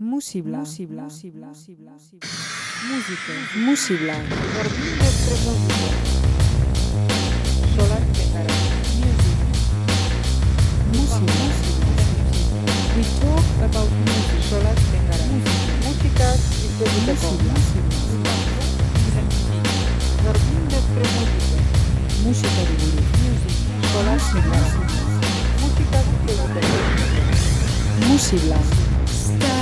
Músibla. Músibla. Músibla. Músibla. Música. Músibla. Solar Petara. Music. Música. We talk about music. Solar Música y Música. Música. Música de Guru. Solar Petara.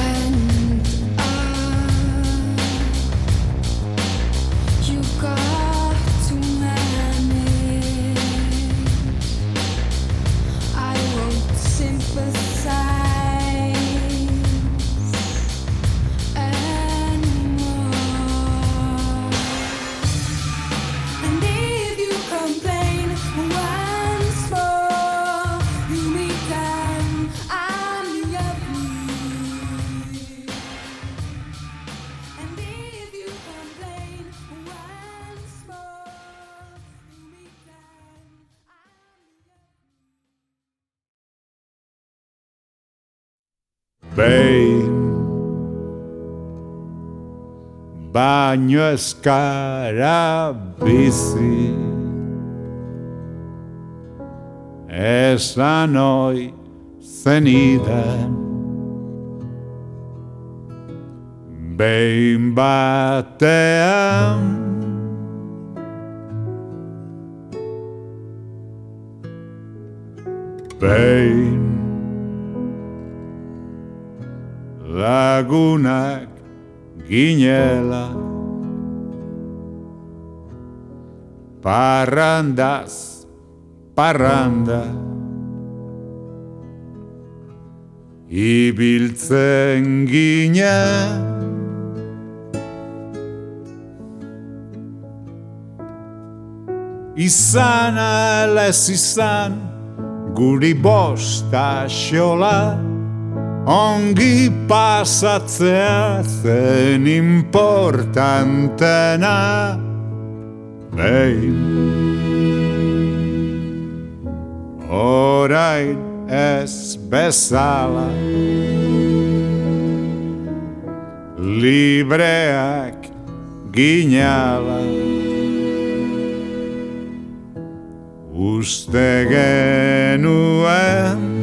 Behin Baino eskara bizi Esan oi zenidan Behin batean Behin lagunak ginela. Parrandaz, parranda. Ibiltzen ginen Izan ala ez izan Guri bosta xola Ongi pasatzea zen importantena. Behin. Orain ez bezala. Libreak ginala. Uste genuen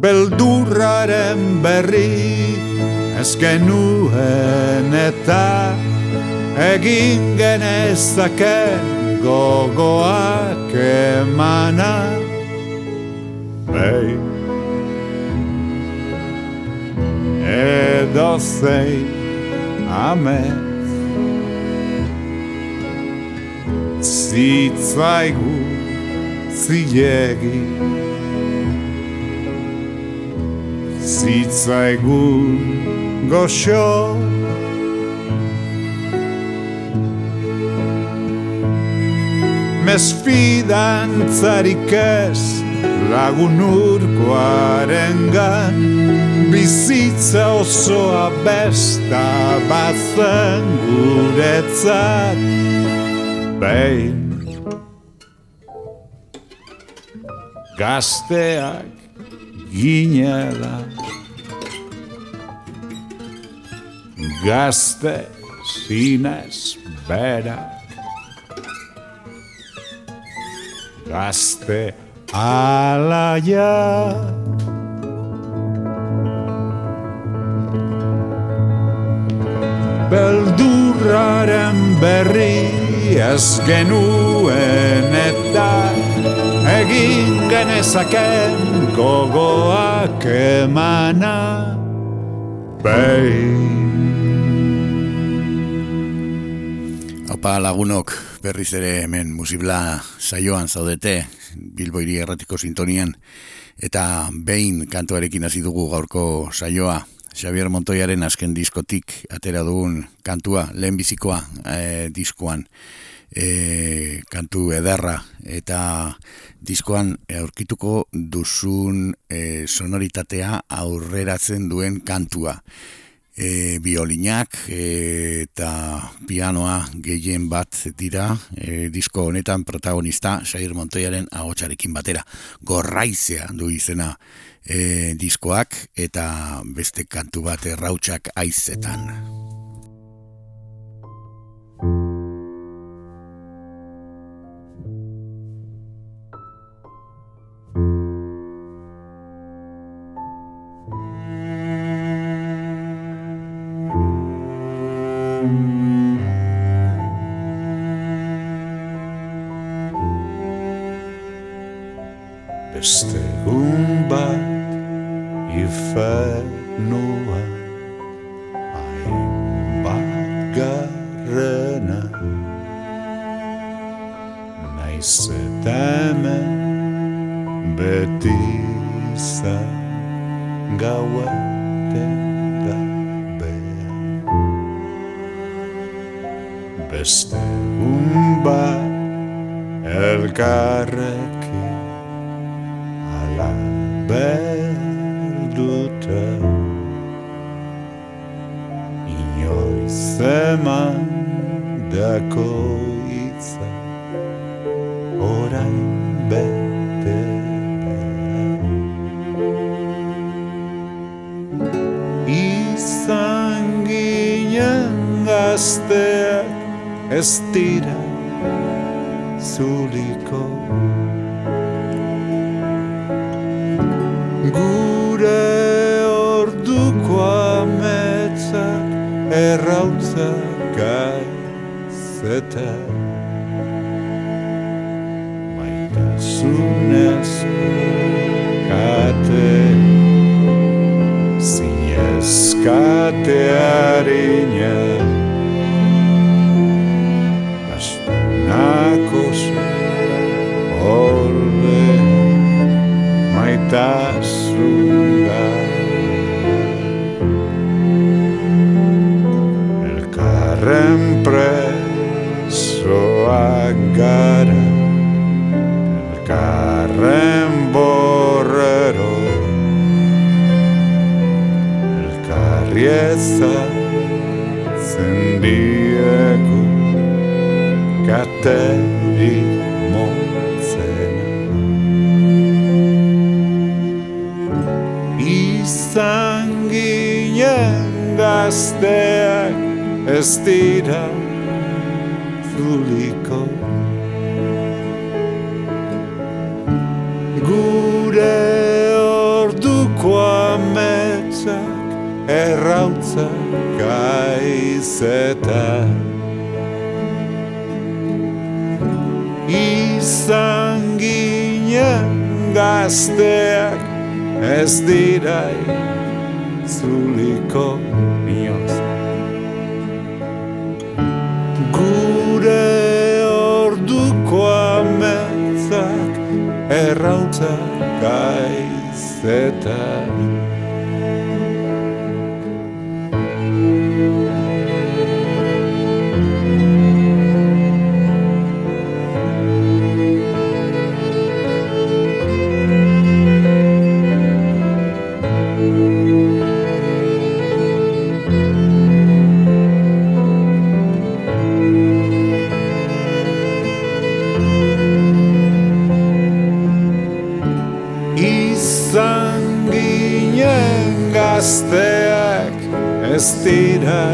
beldurraren berri ez genuen eta egin genezaken gogoak emana. Behin edo zein amez zitzaigu zilegi zitzaigun goxo Mesfidantzarik ez lagun urkoaren gan Bizitza osoa besta bazen guretzat. Behin Gazteak ginela Gazte zinez berak Gazte alaia Beldurraren berri ez genuen eta Egin genezaken gogoak emana Behin Opa lagunok berriz ere hemen musibla saioan zaudete Bilboiri erratiko sintonian eta behin kantuarekin hasi dugu gaurko saioa. Xavier Montoiaren azken diskotik atera dugun kantua lehenbizikoa e, diskoan e, kantu ederra eta diskoan aurkituko duzun e, sonoritatea aurreratzen duen kantua e, biolinak e, eta pianoa gehien bat dira e, disko honetan protagonista Sair Montoyaren agotxarekin batera. Gorraizea du izena e, diskoak eta beste kantu bat errautsak aizetan. Naiz eta hemen beti izan gauaten gabea Beste egun bat elkarrekin ala berduta Inoiz eman dako ez dira zuliko Gure orduko ametzak errautzak gaizetak Maitasunez kate Zinez kate gara Elkarren borrero. Elkarri ezatzen diegu Kateri motzena Izan ginen gazteak ez dira zuliko gaizetak Izan ginen gazteak ez dira zuliko inoz Gure orduko ametzak errautzak gaizetak ez dira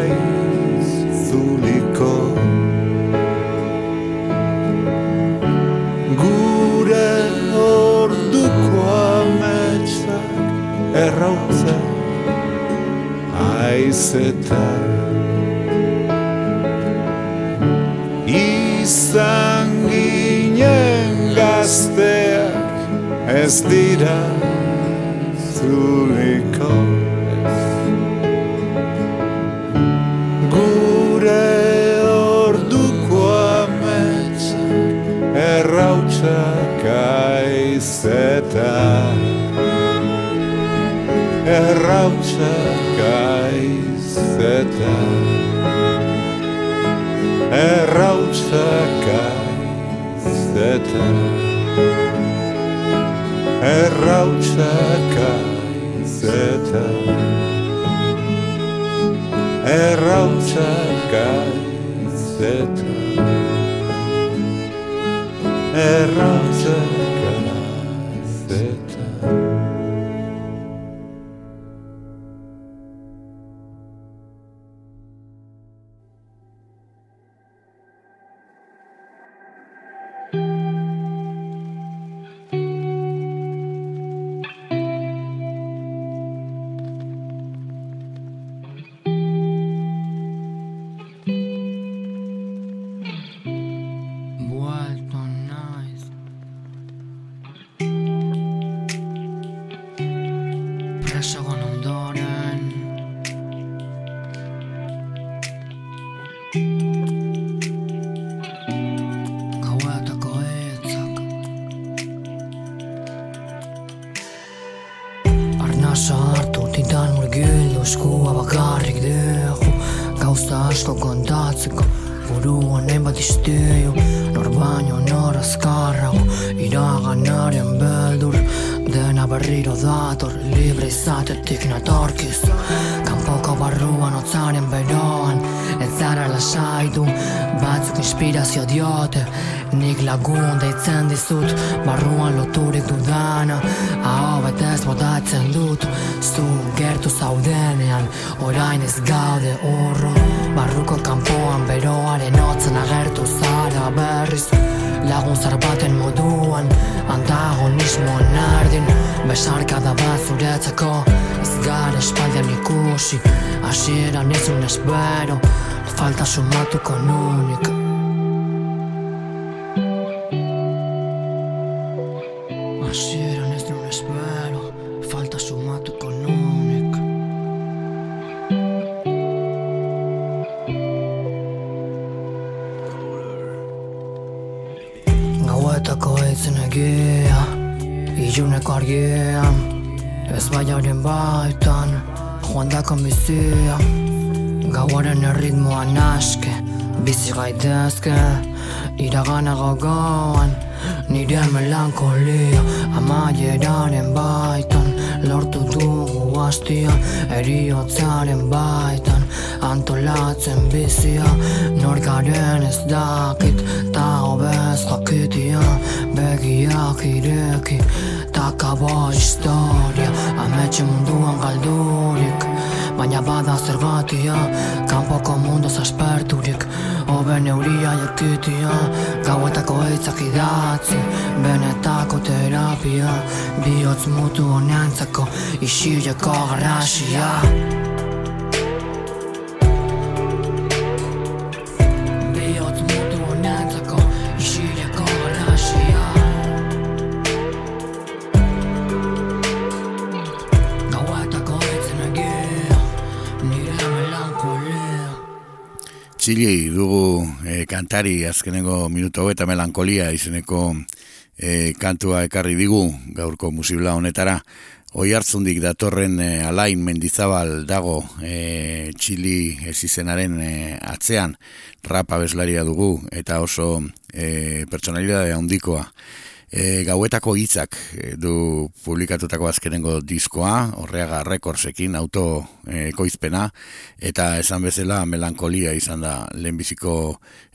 zuliko. Gure orduko ametsak errautzak aizetak Izan ginen gazteak ez dira Errautsak aizetak Errautsak aizetak Errautsak aizetak errautzak gaizeta. Errautzak gaizeta gaude urro Barruko kanpoan beroaren otzen agertu zara berriz. Lagun zar baten moduan Antagonismo nardin Besarkada bat zuretzeko Ez gara espaldian ikusi Hasieran ez un espero Falta sumatuko nunik dugu hastia Eriotzaren baitan Antolatzen bizia. Nor garen ez dakit Ta hobez jakitia Begiak ireki. Takabo historia Ametxe munduan galdurik. Baina bada zergatia Kanpoko mundu asperturik Oben euria jorkitia Gauetako eitzak idatzi Benetako terapia. Bihotz mutu honentzako Isireko garrasia Txili dugu e, kantari azkenengo minuto eta melankolia izeneko e, kantua ekarri digu gaurko musibla honetara. Oi hartzundik datorren e, alain mendizabal dago e, Txili ez izenaren e, atzean rap abeslaria dugu eta oso e, personalidade handikoa. E, gauetako hitzak e, du publikatutako azkenengo diskoa, horreaga rekordsekin auto e, ekoizpena, eta esan bezala melankolia izan da lehenbiziko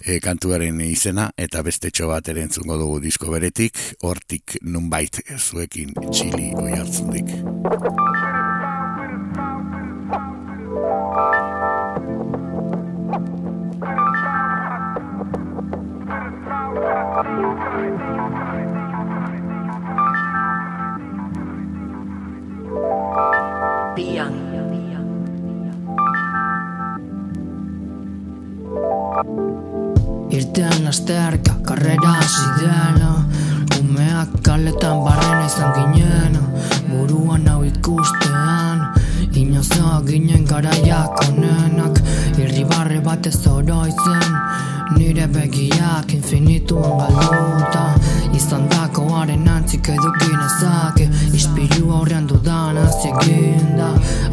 e, kantuaren izena, eta bestetxo bat ere entzungo dugu disko beretik, hortik nunbait zuekin txili oi hartzundik. Irten lasterka, karrera hasi dela Umeak kaletan barrena izan ginena. Buruan hau ikustean Inozo ginen garaiak onenak Irribarre batez oroitzen Nire begiak infinituan galduta Izan dakoaren antzik eduki nezake. Ispilu aurrean dudan azieginda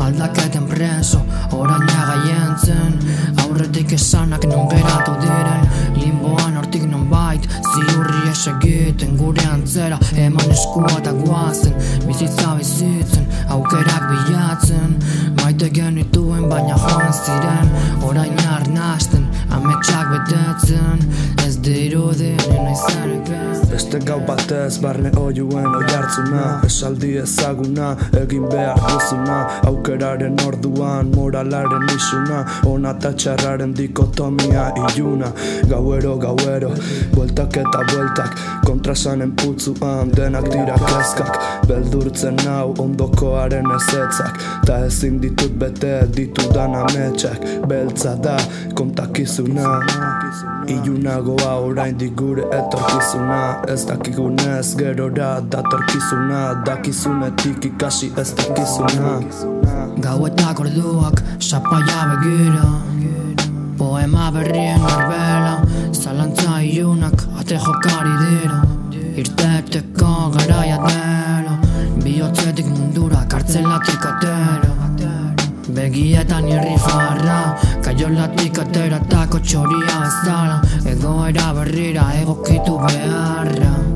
Aldaketen preso, orain gaientzen Aurretik esanak non geratu diren Limboan hortik non bait. Ziurri esegiten gure antzera. Eman eskua eta guazen Bizitza bizitzen, aukerak bilatzen. Maite genituen baina joan ziren Orain arnasten, ametsak betetzen Ez dirudi, nina izaneken Beste gau batez barne oiuen oi hartzuna Esaldi ezaguna, egin behar duzuna. Aukeraren orduan, moralaren isuna. Ona eta txarraren dikotomia iluna. Gauero, gauero, bueltak eta bueltak. Kontrasanen putzuan, denak dira kezkak. Beldurtzen nau, ondokoaren ezetzak. Ta ezin ditut bete ditudan ametsak. Beltza da, kontakizuna. Ilunagoa orain gure etorkizuna Ez dakigunez gerora datorkizuna Dakizunetik ikasi ez dakizuna Gauetak orduak, sapaia begira. Poema berrien arbela Zalantza ilunak, ate jokari dira. Irteteko garaia dela Bihotzetik mundura, kartzelatik atera Begietan irri farra Kaiolatik ateratako txoria bezala Egoera berrira egokitu beharra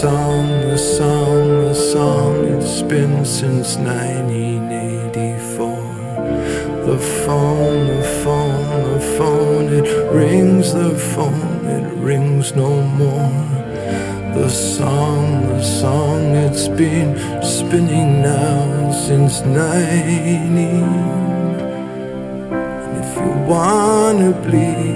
song, the song, the song, it's been since 1984. The phone, the phone, the phone, it rings, the phone, it rings no more. The song, the song, it's been spinning now since 90. If you wanna bleed,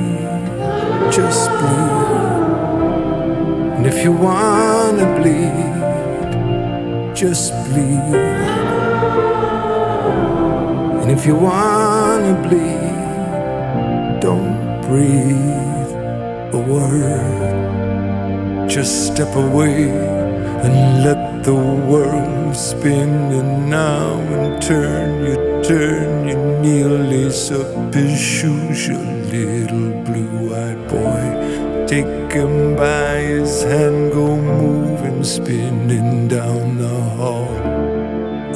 if you wanna bleed, just bleed. And if you wanna bleed, don't breathe a word. Just step away and let the world spin. And now and turn, you turn, you kneel, lace up his shoes, your little blue-eyed boy. Take him by his hand, go moving, spinning down the hall.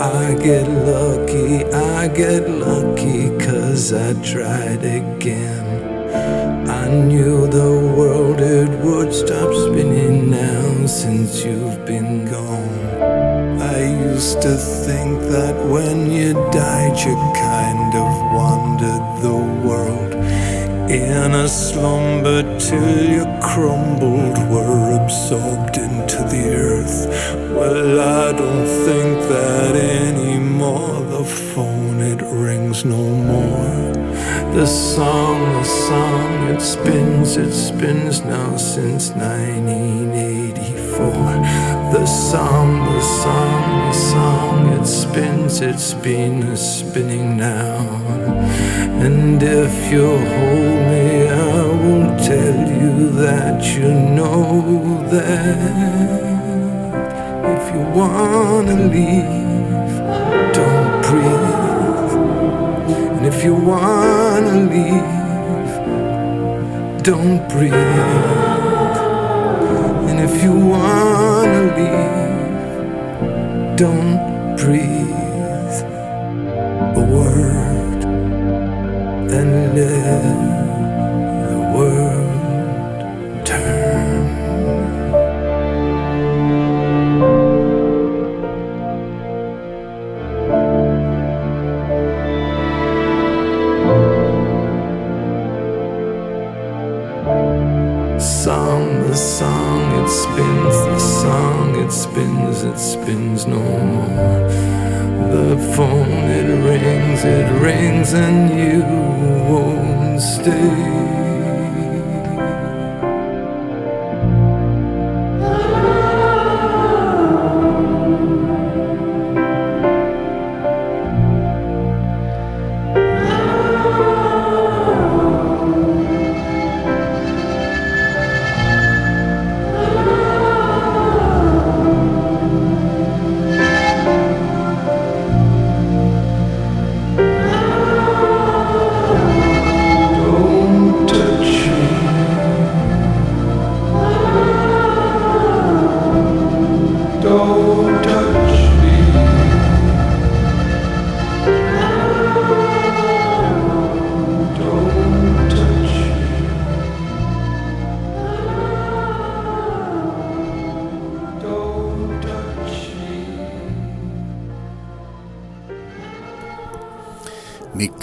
I get lucky, I get lucky, cause I tried again. I knew the world it would stop spinning now since you've been gone. I used to think that when you died, you kind of wandered the world in a slumber till you crumbled, were absorbed into the earth. Well, I don't think that anymore. The phone it rings no more. The song, the song, it spins, it spins now since 1984. The song, the song, the song, it spins, it's been spinning now. And if you hold me, I will tell you that you know that. If you wanna leave, don't breathe. And if you wanna leave, don't breathe. And if you wanna leave, don't breathe and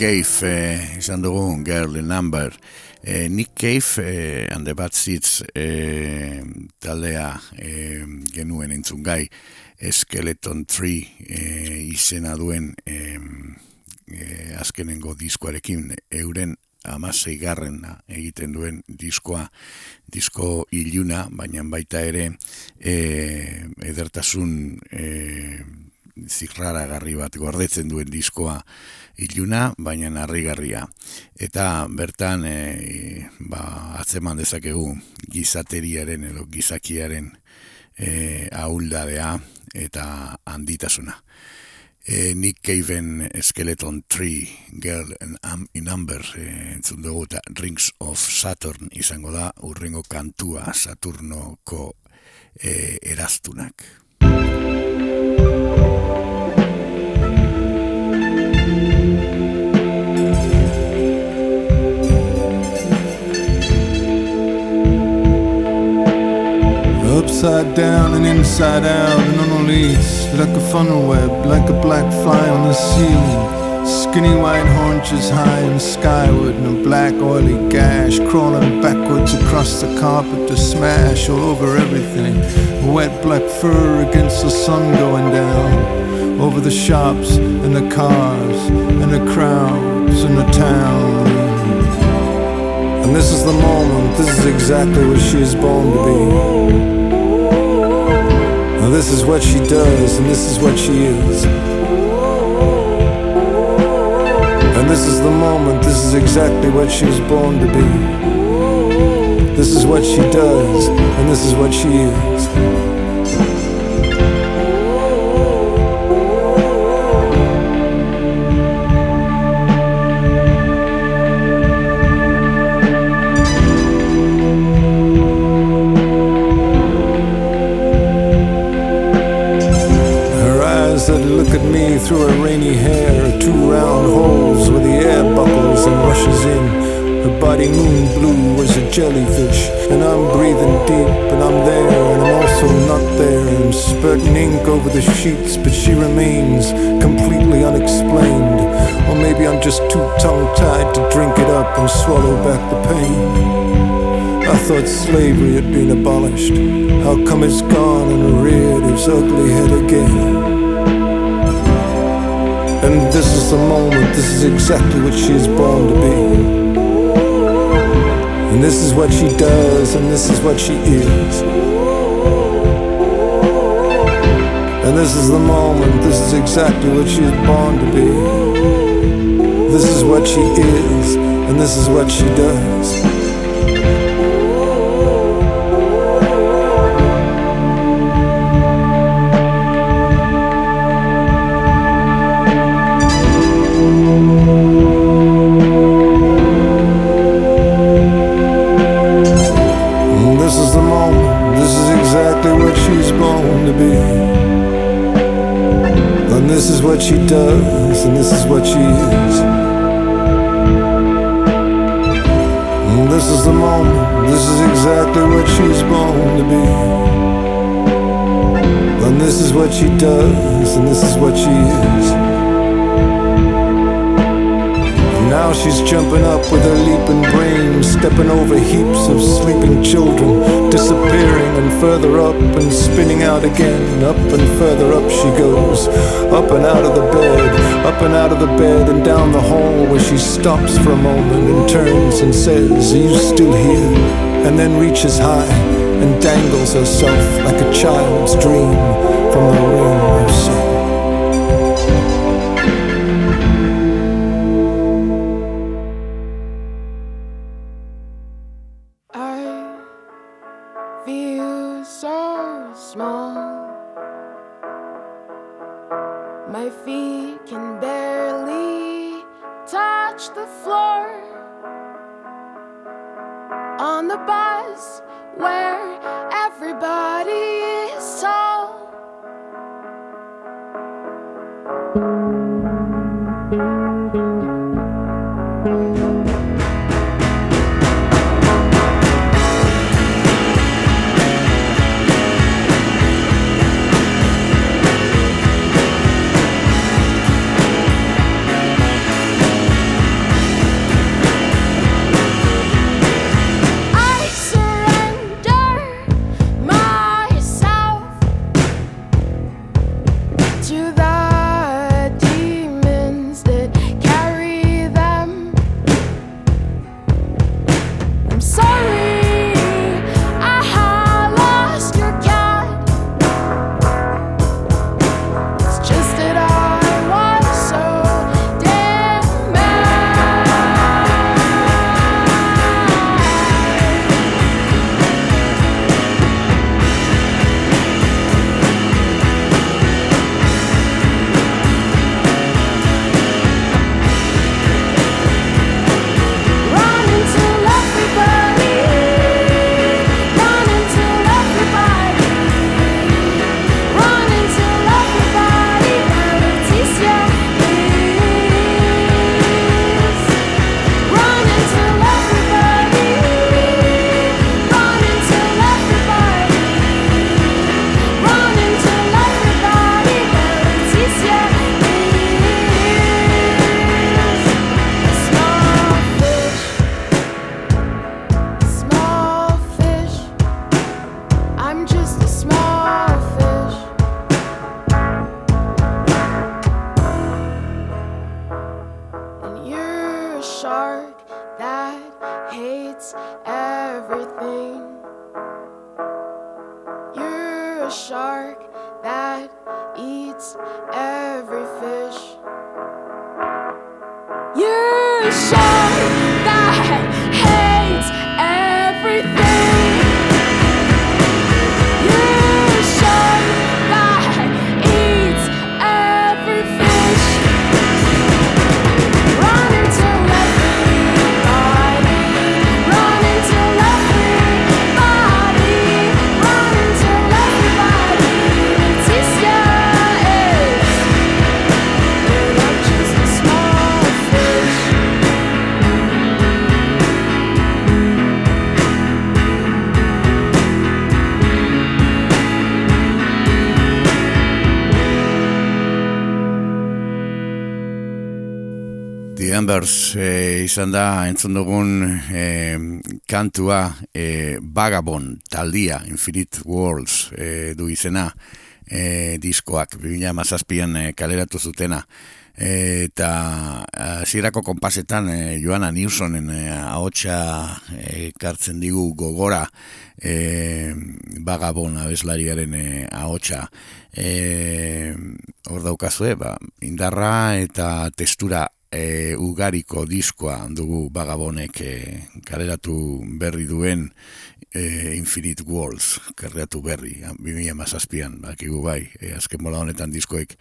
Cave eh, izan dugu Girl in Number. Eh, Nick Cave eh, and the Bad Seeds eh, taldea eh, genuen entzun gai Skeleton Tree eh, izena duen eh, eh, azkenengo diskoarekin euren amasei garrena egiten duen diskoa, disko iluna, baina baita ere eh, edertasun eh, zirraragarri bat gordetzen duen diskoa iluna, baina harrigarria. Eta bertan e, ba, atzeman dezakegu gizateriaren edo gizakiaren e, ahuldadea eta handitasuna. E, Nick Caven Skeleton Tree Girl in, Am- in Amber e, entzun dugu eta Rings of Saturn izango da urrengo kantua Saturnoko e, eraztunak. Upside down and inside out. And on a leash Like a funnel web, like a black fly on the ceiling. Skinny white haunches high and skyward And a black oily gash Crawling backwards across the carpet to smash all over everything. Wet black fur against the sun going down. Over the shops and the cars And the crowds and the town. And this is the moment, this is exactly what she is born to be. Now this is what she does, and this is what she is. And this is the moment, this is exactly what she was born to be. This is what she does, and this is what she is. Her body moon blue as a jellyfish, and I'm breathing deep, and I'm there, and I'm also not there. I'm spurting ink over the sheets, but she remains completely unexplained. Or maybe I'm just too tongue tied to drink it up and swallow back the pain. I thought slavery had been abolished. How come it's gone and reared its ugly head again? And this is the moment, this is exactly what she is born to be. And this is what she does, and this is what she is. And this is the moment, this is exactly what she is born to be. This is what she is, and this is what she does. She does, and this is what she is. Now she's jumping up with her leaping brain, stepping over heaps of sleeping children, disappearing and further up and spinning out again. Up and further up she goes, up and out of the bed, up and out of the bed and down the hall where she stops for a moment and turns and says, Are you still here? And then reaches high and dangles herself like a child's dream from the ring The Embers eh, izan da entzun dugun eh, kantua eh, Vagabond taldia Infinite Worlds eh, du izena eh, diskoak 2017an eh, kaleratu zutena. Eh, eta hasierako konpasetan eh, Joana Newsonen eh, ahotsa eh, kartzen digu gogora eh, Vagabond abeslariaren eh, ahotsa. Eh, hor daukazue ba, indarra eta testura e, ugariko diskoa dugu bagabonek e, kaleratu berri duen e, Infinite Worlds kaleratu berri, 2000 mazazpian bakigu bai, e, azken bola honetan diskoek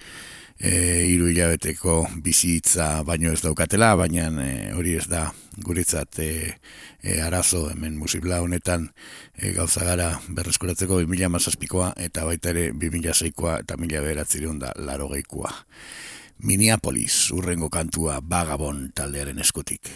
e, iru hilabeteko bizitza baino ez daukatela, baina e, hori ez da guretzat e, e, arazo hemen musibla honetan e, gauza gara berreskuratzeko 2000 mazazpikoa eta baita ere 2006koa eta 2000 beratzireun da laro geikoa. Minneapolis urrengo kantua Vagabond taldearen eskutik.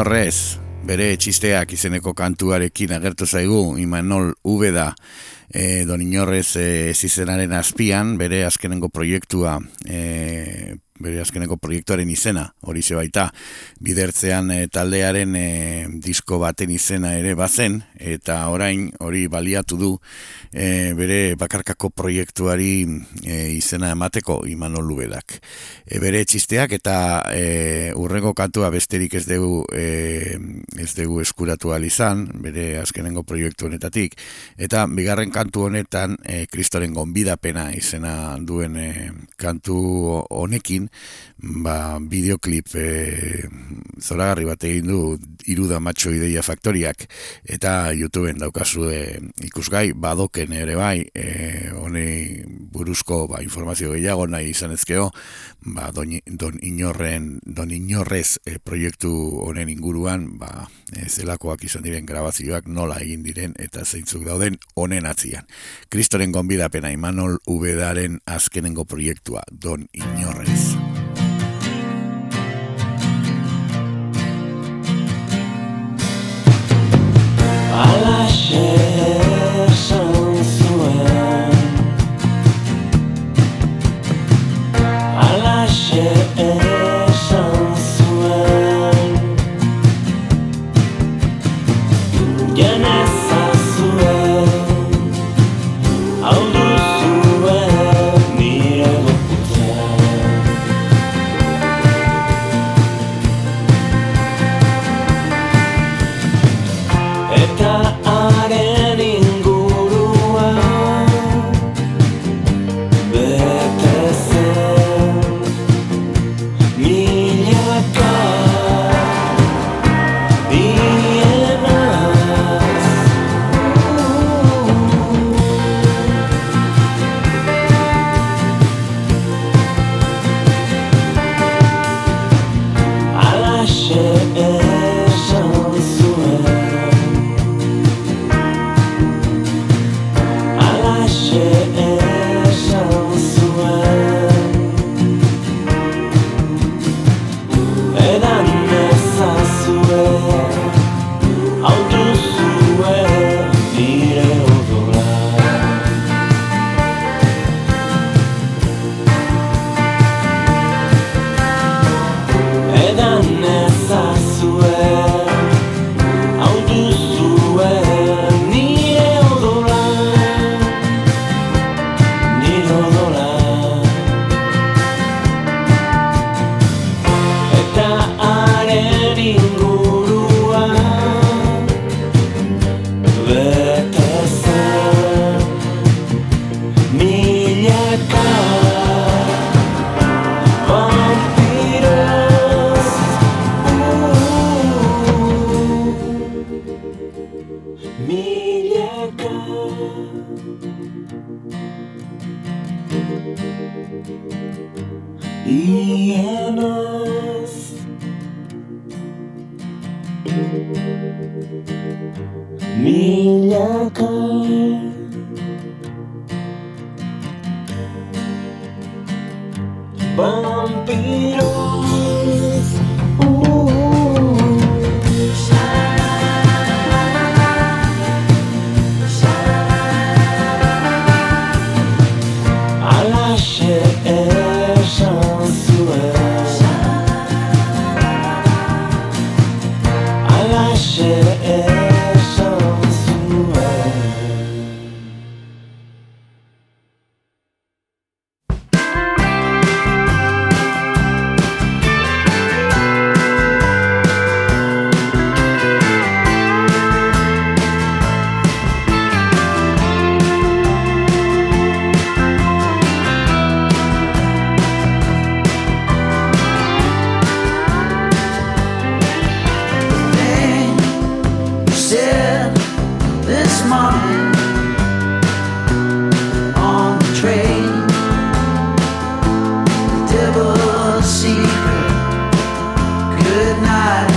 Don Inorrez, bere txisteak izeneko kantuarekin agertu zaigu, Imanol Ubeda, e, Don Inorrez e, ez izenaren azpian, bere azkenengo proiektua e, bere azkeneko proiektuaren izena, hori baita, bidertzean e, taldearen e, disko baten izena ere bazen, eta orain hori baliatu du e, bere bakarkako proiektuari izena emateko Imanol Lubedak. E, bere txisteak eta e, urrengo kantua besterik ez dugu, ez dugu eskuratu ahal izan, bere azkenengo proiektu honetatik, eta bigarren kantu honetan e, kristoren gonbidapena izena duen kantu honekin, ba, bideoklip e, zoragarri bat egin du iruda matxo ideia faktoriak eta YouTubeen daukazu e, ikusgai badoken ere bai e, honi buruzko ba, informazio gehiago nahi izan ezkeo ba, don, don inorren don inorrez e, proiektu honen inguruan ba, e, zelakoak izan diren grabazioak nola egin diren eta zeintzuk dauden honen atzian. Kristoren gonbidapena Imanol Ubedaren azkenengo proiektua Don Inorrez Alaxe esan night.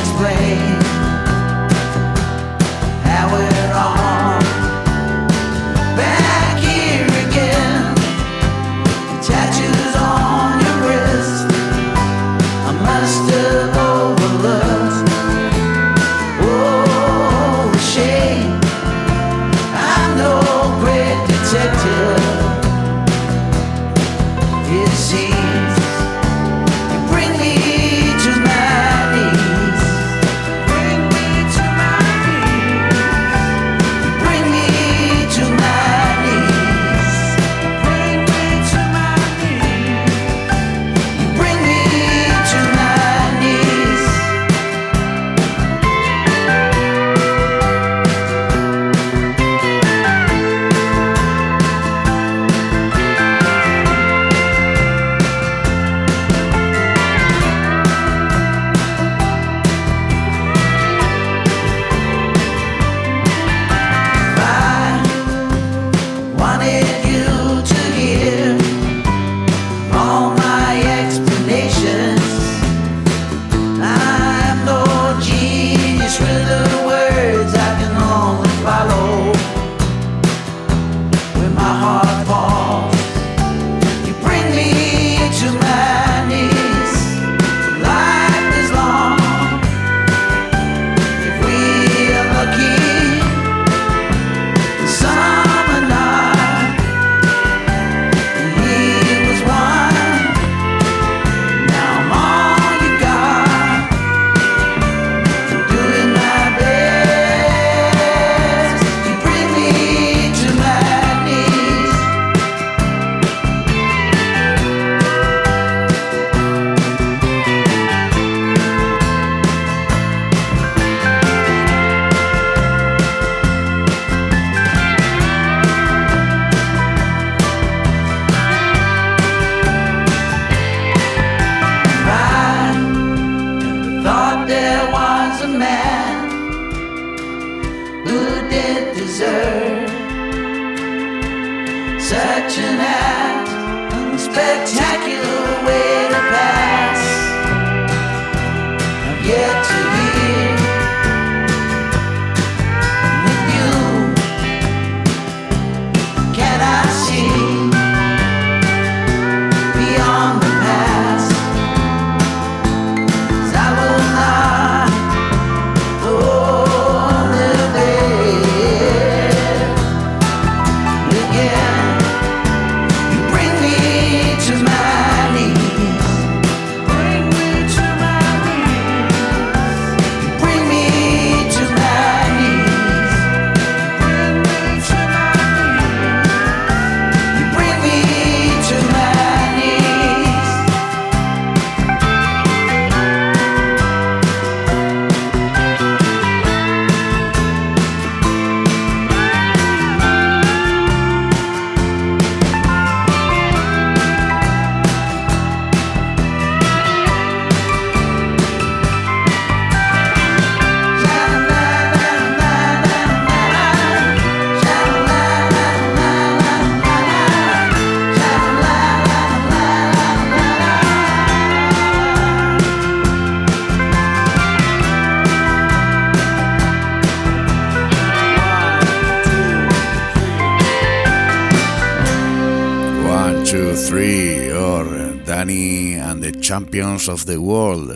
Tree or Danny and the Champions of the World.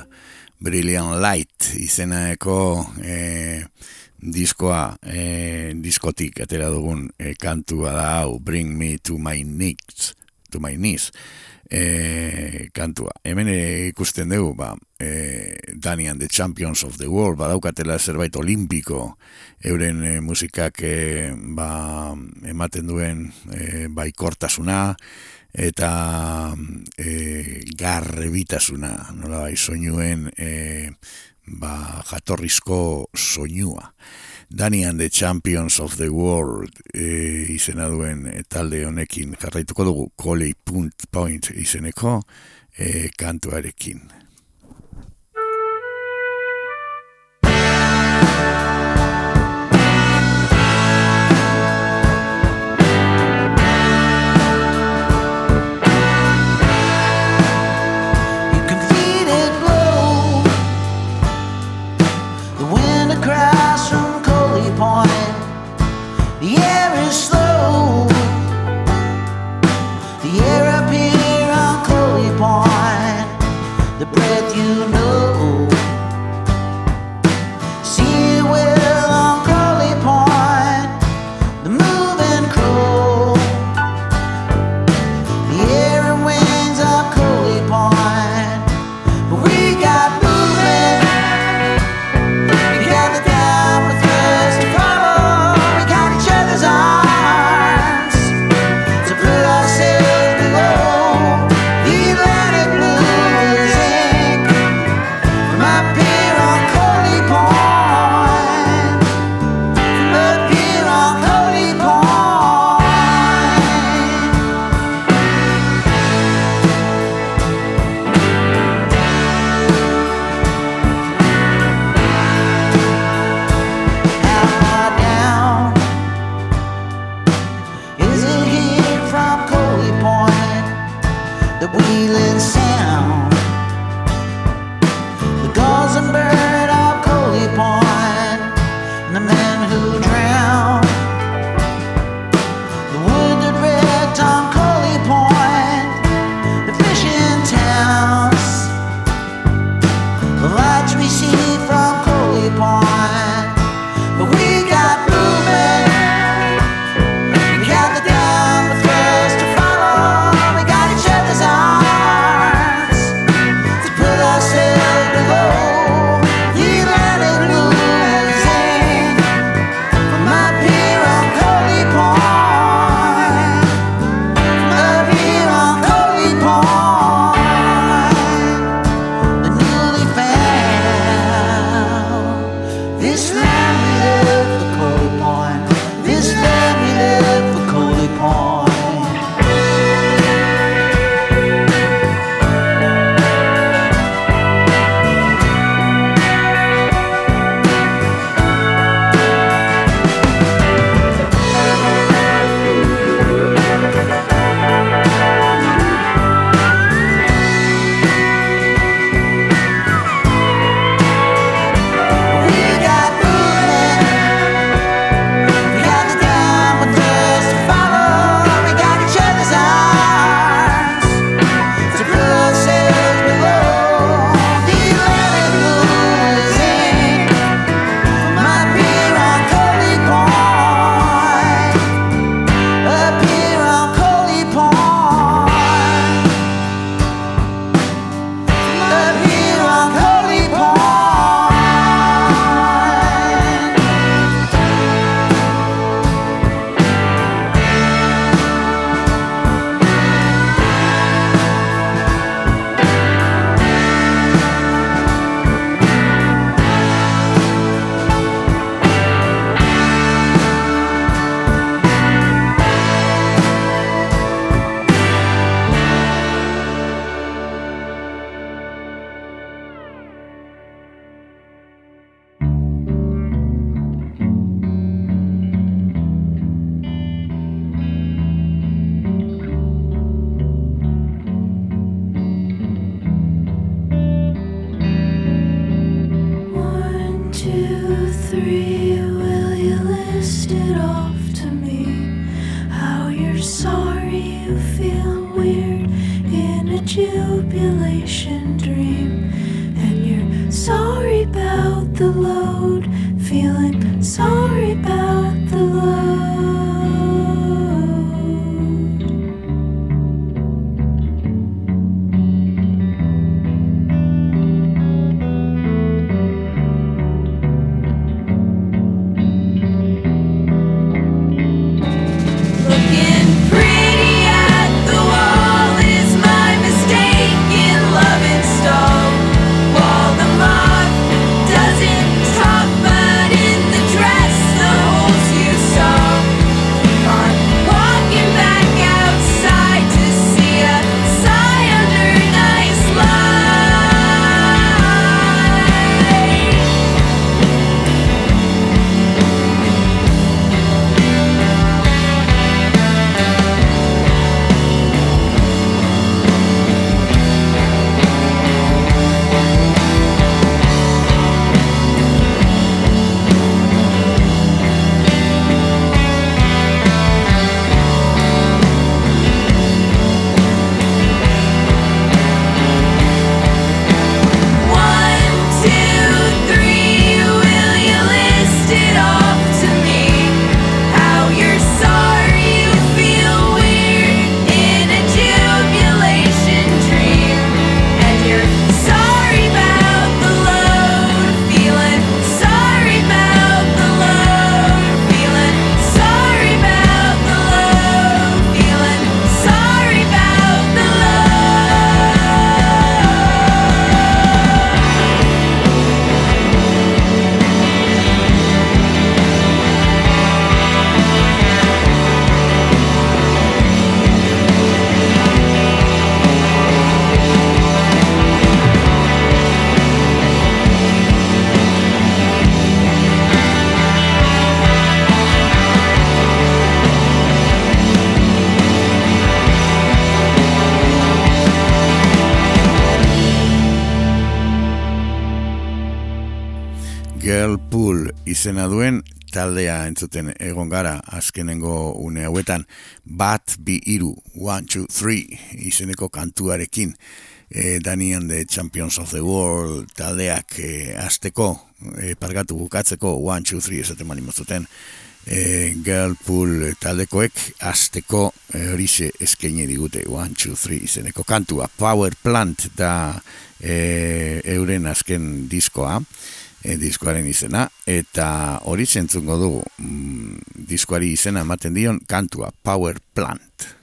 Brilliant Light izeneko e, diskoa e, diskotik atera dugun e, kantua da hau Bring me to my knees to my knees e, kantua. Hemen e, ikusten dugu ba e, Danny and the Champions of the World badaukatela zerbait olimpiko euren e, musikak e, ba, ematen duen e, baikortasuna bai kortasuna eta eh, e, garrebitasuna, nola bai, soinuen e, ba, jatorrizko soinua. Danian the Champions of the World e, izena duen talde honekin jarraituko dugu Coley Point, Point izeneko e, kantuarekin. Girlpool izena duen taldea entzuten egon gara azkenengo une hauetan. Bat bi iru, one, two, three izeneko kantuarekin. E, Danian the Champions of the World taldeak e, azteko e, pargatu bukatzeko one, two, three esaten mani mozuten e, Girlpool taldekoek azteko e, horixe eskaini digute one, two, three izeneko kantua. Power Plant da e, euren azken diskoa e, diskoaren izena, eta hori zentzungo dugu mm, diskoari izena ematen dion kantua Power Plant.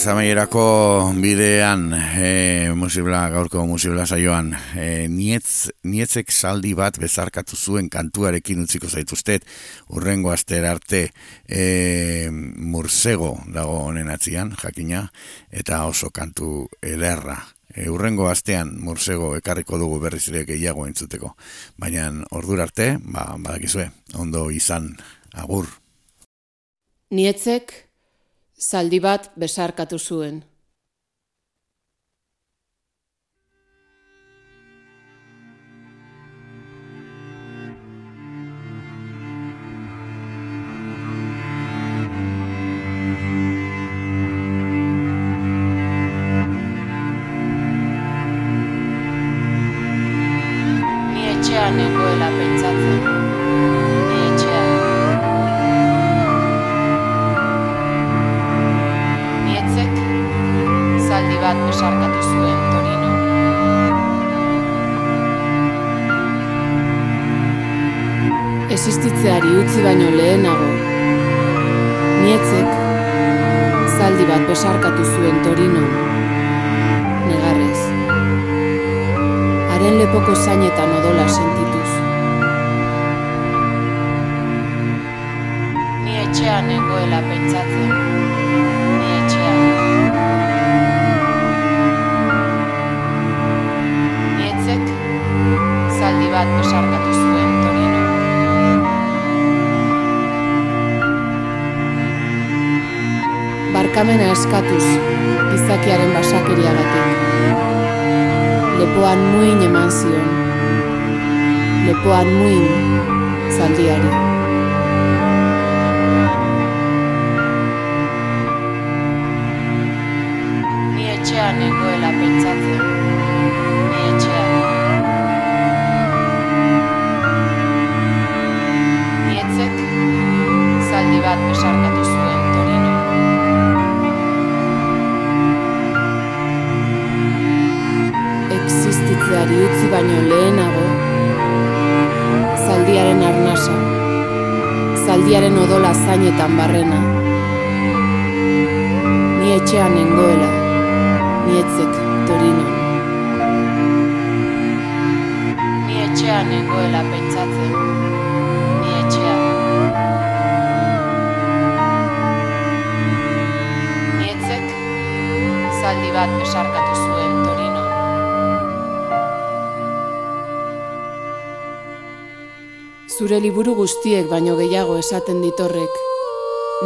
Bagoaz amaierako bidean e, musibla, gaurko musibla saioan e, nietz, nietzek saldi bat bezarkatu zuen kantuarekin utziko zaituztet. Urrengo aster arte e, mursego dago honen atzian, jakina eta oso kantu ederra. E, urrengo astean mursego ekarriko dugu berriz ere gehiago entzuteko. Baina ordura arte, ba, badakizue ondo izan agur. Nietzek zaldi bat besarkatu zuen. Utzi baino lehenago, Nietzek zaldi bat besarkatu zuen Torino. Negarrez. Haren lepoko zainetan odola sentituz. Ni etxean nengoela pentsatzen. Barkamena eskatuz, gizakiaren basakeriagatik. Lepoan muin eman zion. Lepoan muin zaldiari. Baino lehenago, zaldiaren arnasa, zaldiaren odola zainetan barrena. Ni etxean nengoela, nietzek Torinon. Ni etxean nengoela pentsatzen, ni etxean. Nietzek zaldi bat besarkatu Zure liburu guztiek baino gehiago esaten ditorrek,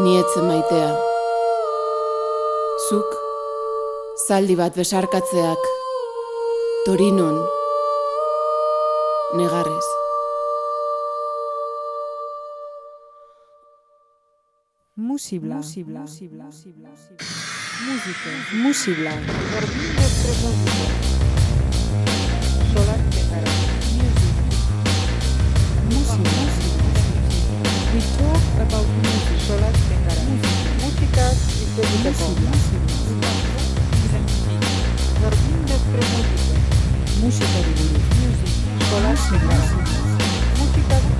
nietze maitea. Zuk, zaldi bat besarkatzeak, Torinon, negarrez. Musibla. Musibla. Musibla. Música. Musibla. Jardín de propósito. Solar música. We talk about music. Música y Música de Guru. Solas Música de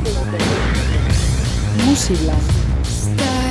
Música.